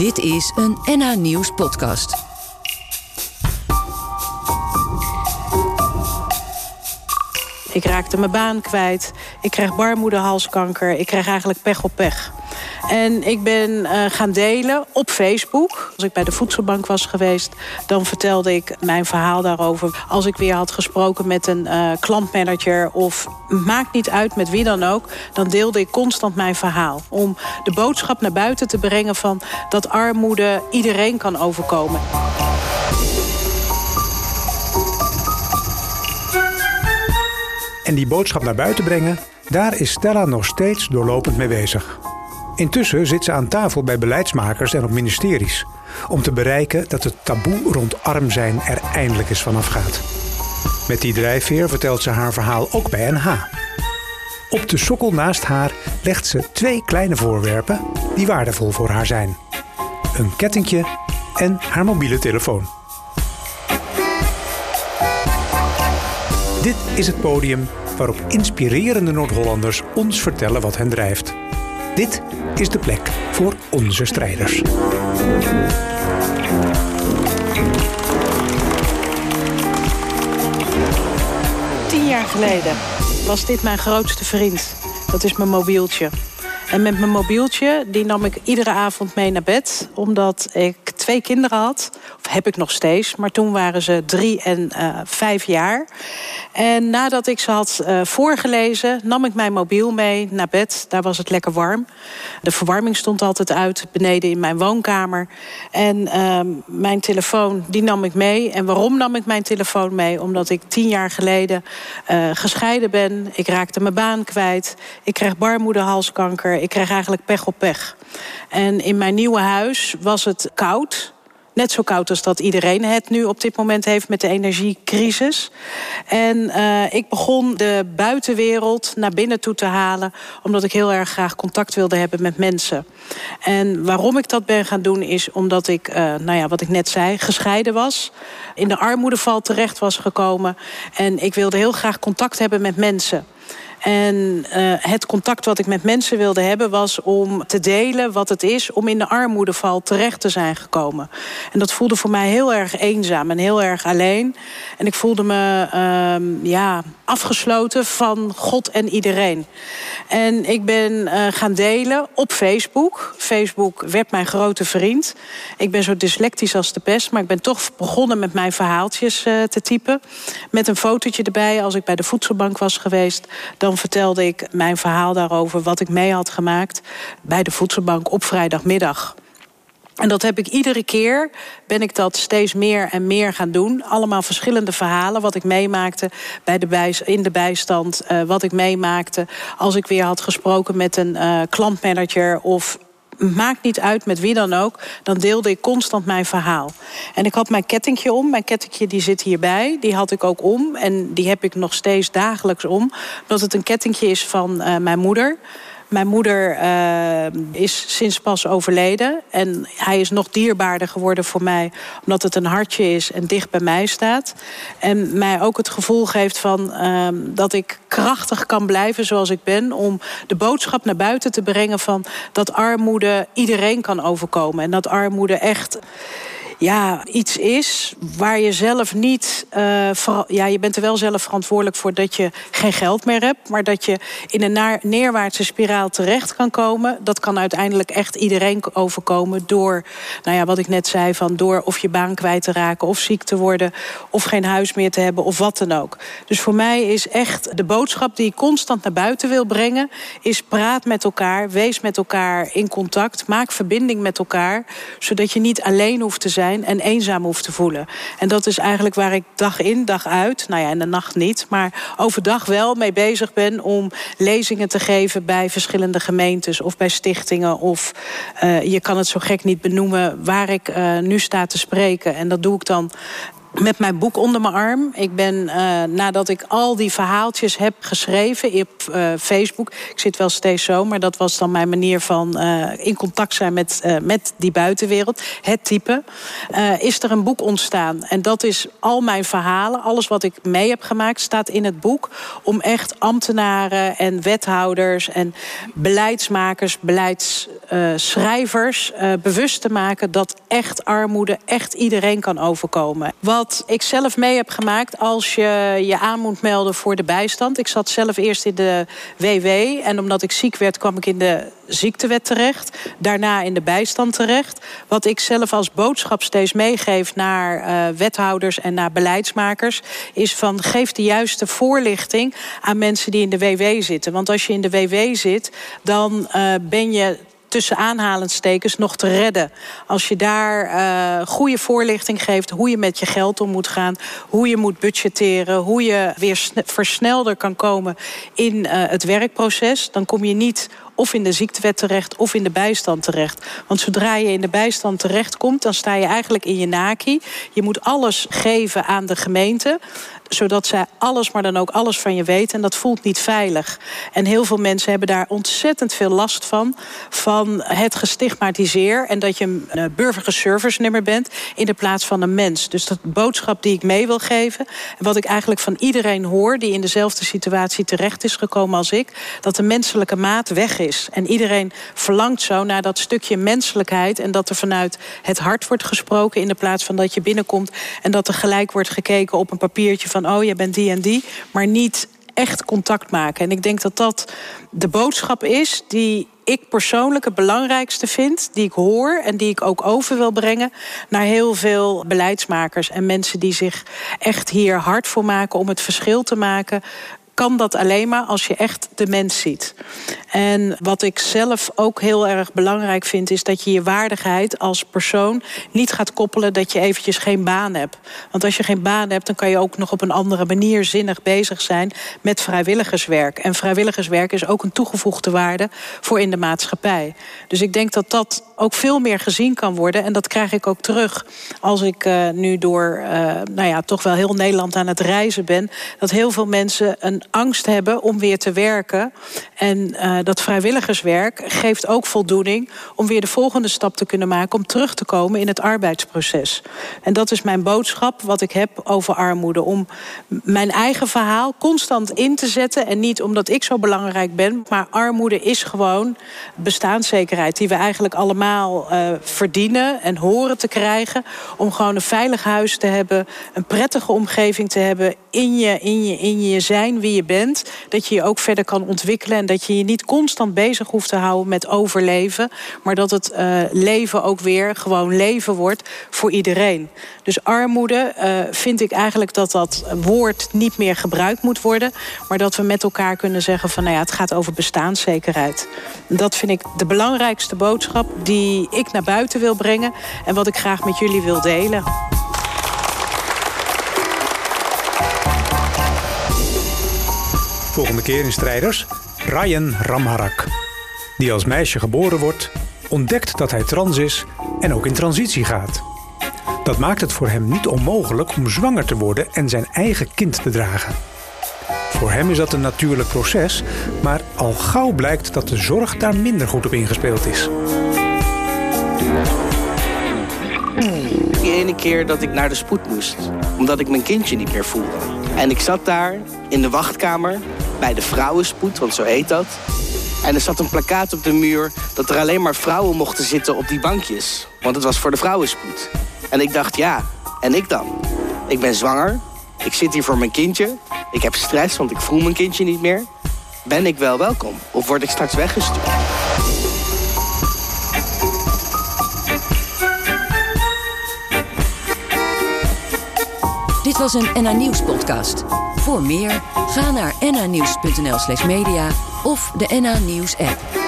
Dit is een NH Nieuws podcast. Ik raakte mijn baan kwijt. Ik kreeg baarmoederhalskanker. Ik kreeg eigenlijk pech op pech. En ik ben uh, gaan delen op Facebook. Als ik bij de voedselbank was geweest, dan vertelde ik mijn verhaal daarover. Als ik weer had gesproken met een uh, klantmanager of maakt niet uit met wie dan ook, dan deelde ik constant mijn verhaal. Om de boodschap naar buiten te brengen van dat armoede iedereen kan overkomen. En die boodschap naar buiten brengen, daar is Stella nog steeds doorlopend mee bezig. Intussen zit ze aan tafel bij beleidsmakers en op ministeries om te bereiken dat het taboe rond arm zijn er eindelijk eens vanaf gaat. Met die drijfveer vertelt ze haar verhaal ook bij NH. Op de sokkel naast haar legt ze twee kleine voorwerpen die waardevol voor haar zijn: een kettingje en haar mobiele telefoon. Dit is het podium waarop inspirerende Noord-Hollanders ons vertellen wat hen drijft. Dit is de plek voor onze strijders. Tien jaar geleden was dit mijn grootste vriend. Dat is mijn mobieltje. En met mijn mobieltje die nam ik iedere avond mee naar bed. Omdat ik twee kinderen had. Of heb ik nog steeds. Maar toen waren ze drie en uh, vijf jaar. En nadat ik ze had uh, voorgelezen, nam ik mijn mobiel mee naar bed. Daar was het lekker warm. De verwarming stond altijd uit beneden in mijn woonkamer. En uh, mijn telefoon, die nam ik mee. En waarom nam ik mijn telefoon mee? Omdat ik tien jaar geleden uh, gescheiden ben. Ik raakte mijn baan kwijt. Ik kreeg baarmoederhalskanker. Ik kreeg eigenlijk pech op pech. En in mijn nieuwe huis was het koud. Net zo koud als dat iedereen het nu op dit moment heeft met de energiecrisis. En uh, ik begon de buitenwereld naar binnen toe te halen, omdat ik heel erg graag contact wilde hebben met mensen. En waarom ik dat ben gaan doen, is omdat ik, uh, nou ja, wat ik net zei, gescheiden was. In de armoedeval terecht was gekomen. En ik wilde heel graag contact hebben met mensen. En uh, het contact wat ik met mensen wilde hebben was om te delen wat het is om in de armoedeval terecht te zijn gekomen. En dat voelde voor mij heel erg eenzaam en heel erg alleen. En ik voelde me uh, ja, afgesloten van God en iedereen. En ik ben uh, gaan delen op Facebook. Facebook werd mijn grote vriend. Ik ben zo dyslectisch als de pest, maar ik ben toch begonnen met mijn verhaaltjes uh, te typen. Met een fotootje erbij als ik bij de voedselbank was geweest. Dan vertelde ik mijn verhaal daarover, wat ik mee had gemaakt bij de voedselbank op vrijdagmiddag. En dat heb ik iedere keer, ben ik dat steeds meer en meer gaan doen. Allemaal verschillende verhalen, wat ik meemaakte bij de in de bijstand. Uh, wat ik meemaakte als ik weer had gesproken met een uh, klantmanager of maakt niet uit met wie dan ook, dan deelde ik constant mijn verhaal. En ik had mijn kettingje om. Mijn kettingje die zit hierbij. Die had ik ook om. En die heb ik nog steeds dagelijks om. Omdat het een kettingje is van uh, mijn moeder. Mijn moeder uh, is sinds pas overleden. En hij is nog dierbaarder geworden voor mij. Omdat het een hartje is en dicht bij mij staat. En mij ook het gevoel geeft van uh, dat ik krachtig kan blijven zoals ik ben. Om de boodschap naar buiten te brengen van dat armoede iedereen kan overkomen. En dat armoede echt ja, iets is waar je zelf niet. Uh, ja, je bent er wel zelf verantwoordelijk voor dat je geen geld meer hebt. Maar dat je in een neerwaartse spiraal terecht kan komen. Dat kan uiteindelijk echt iedereen overkomen. Door, nou ja, wat ik net zei, van door of je baan kwijt te raken. Of ziek te worden. Of geen huis meer te hebben. Of wat dan ook. Dus voor mij is echt de boodschap die ik constant naar buiten wil brengen. Is praat met elkaar. Wees met elkaar in contact. Maak verbinding met elkaar. Zodat je niet alleen hoeft te zijn en eenzaam hoeft te voelen. En dat is eigenlijk waar ik dag in, dag uit, nou ja, en de nacht niet, maar overdag wel mee bezig ben om lezingen te geven bij verschillende gemeentes of bij stichtingen. Of uh, je kan het zo gek niet benoemen waar ik uh, nu sta te spreken. En dat doe ik dan met mijn boek onder mijn arm. Ik ben, uh, nadat ik al die verhaaltjes heb geschreven op uh, Facebook... ik zit wel steeds zo, maar dat was dan mijn manier van uh, in contact zijn met, met die buitenwereld. Het type. is er een boek ontstaan. En dat is al mijn verhalen. Alles wat ik mee heb gemaakt staat in het boek. Om echt ambtenaren en wethouders en beleidsmakers, beleidsschrijvers... bewust te maken dat echt armoede echt iedereen kan overkomen. Wat ik zelf mee heb gemaakt als je je aan moet melden voor de bijstand. Ik zat zelf eerst in de WW en omdat ik ziek werd kwam ik in de ziektewet terecht. Daarna in de bijstand terecht. Wat ik zelf als boodschap steeds meegeef naar uh, wethouders en naar beleidsmakers... is van geef de juiste voorlichting aan mensen die in de WW zitten. Want als je in de WW zit, dan ben je tussen aanhalingstekens nog te redden. Als je daar uh, goede voorlichting geeft hoe je met je geld om moet gaan, hoe je moet budgetteren, hoe je weer versnelder kan komen in uh, het werkproces, dan kom je niet of in de ziektewet terecht of in de bijstand terecht. Want zodra je in de bijstand terechtkomt, dan sta je eigenlijk in je naki. Je moet alles geven aan de gemeente zodat zij alles, maar dan ook alles van je weten. En dat voelt niet veilig. En heel veel mensen hebben daar ontzettend veel last van. Van het gestigmatiseer. En dat je een uh, burgerservice nummer bent in de plaats van een mens. Dus dat boodschap die ik mee wil geven. En wat ik eigenlijk van iedereen hoor die in dezelfde situatie terecht is gekomen als ik. Dat de menselijke maat weg is. En iedereen verlangt zo naar dat stukje menselijkheid. En dat er vanuit het hart wordt gesproken. In de plaats van dat je binnenkomt. En dat er gelijk wordt gekeken op een papiertje van oh, je bent die en die, maar niet echt contact maken. En ik denk dat dat de boodschap is die ik persoonlijk het belangrijkste vind, die ik hoor en die ik ook over wil brengen naar heel veel beleidsmakers en mensen die zich echt hier hard voor maken om het verschil te maken kan dat alleen maar als je echt de mens ziet. En wat ik zelf ook heel erg belangrijk vind, is dat je je waardigheid als persoon niet gaat koppelen dat je eventjes geen baan hebt. Want als je geen baan hebt, dan kan je ook nog op een andere manier zinnig bezig zijn met vrijwilligerswerk. En vrijwilligerswerk is ook een toegevoegde waarde voor in de maatschappij. Dus ik denk dat dat ook veel meer gezien kan worden. En dat krijg ik ook terug als ik uh, nu door uh, nou ja, toch wel heel Nederland aan het reizen ben. Dat heel veel mensen een angst hebben om weer te werken. En uh, dat vrijwilligerswerk geeft ook voldoening om weer de volgende stap te kunnen maken om terug te komen in het arbeidsproces. En dat is mijn boodschap wat ik heb over armoede. Om mijn eigen verhaal constant in te zetten. En niet omdat ik zo belangrijk ben. Maar armoede is gewoon bestaanszekerheid die we eigenlijk allemaal uh, verdienen en horen te krijgen. Om gewoon een veilig huis te hebben, een prettige omgeving te hebben in je, in je, in je zijn wie je bent. Dat je je ook verder kan ontwikkelen en dat je je niet constant bezig hoeft te houden met overleven. Maar dat het uh, leven ook weer gewoon leven wordt voor iedereen. Dus armoede uh, vind ik eigenlijk dat dat woord niet meer gebruikt moet worden. Maar dat we met elkaar kunnen zeggen van nou ja, het gaat over bestaanszekerheid. Dat vind ik de belangrijkste boodschap die ik naar buiten wil brengen. En wat ik graag met jullie wil delen. Volgende keer in Strijders, Ryan Ramharak. Die als meisje geboren wordt, ontdekt dat hij trans is en ook in transitie gaat. Dat maakt het voor hem niet onmogelijk om zwanger te worden en zijn eigen kind te dragen. Voor hem is dat een natuurlijk proces, maar al gauw blijkt dat de zorg daar minder goed op ingespeeld is. Die ene keer dat ik naar de spoed moest, omdat ik mijn kindje niet meer voelde. En ik zat daar in de wachtkamer bij de vrouwenspoed, want zo heet dat. En er zat een plakkaat op de muur dat er alleen maar vrouwen mochten zitten op die bankjes. Want het was voor de vrouwenspoed. En ik dacht, ja, en ik dan? Ik ben zwanger, ik zit hier voor mijn kindje, ik heb stress, want ik voel mijn kindje niet meer. Ben ik wel welkom? Of word ik straks weggestuurd? Dit was een NA Nieuws podcast. Voor meer, ga naar nanieuws.nl slash media of de NA Nieuws app.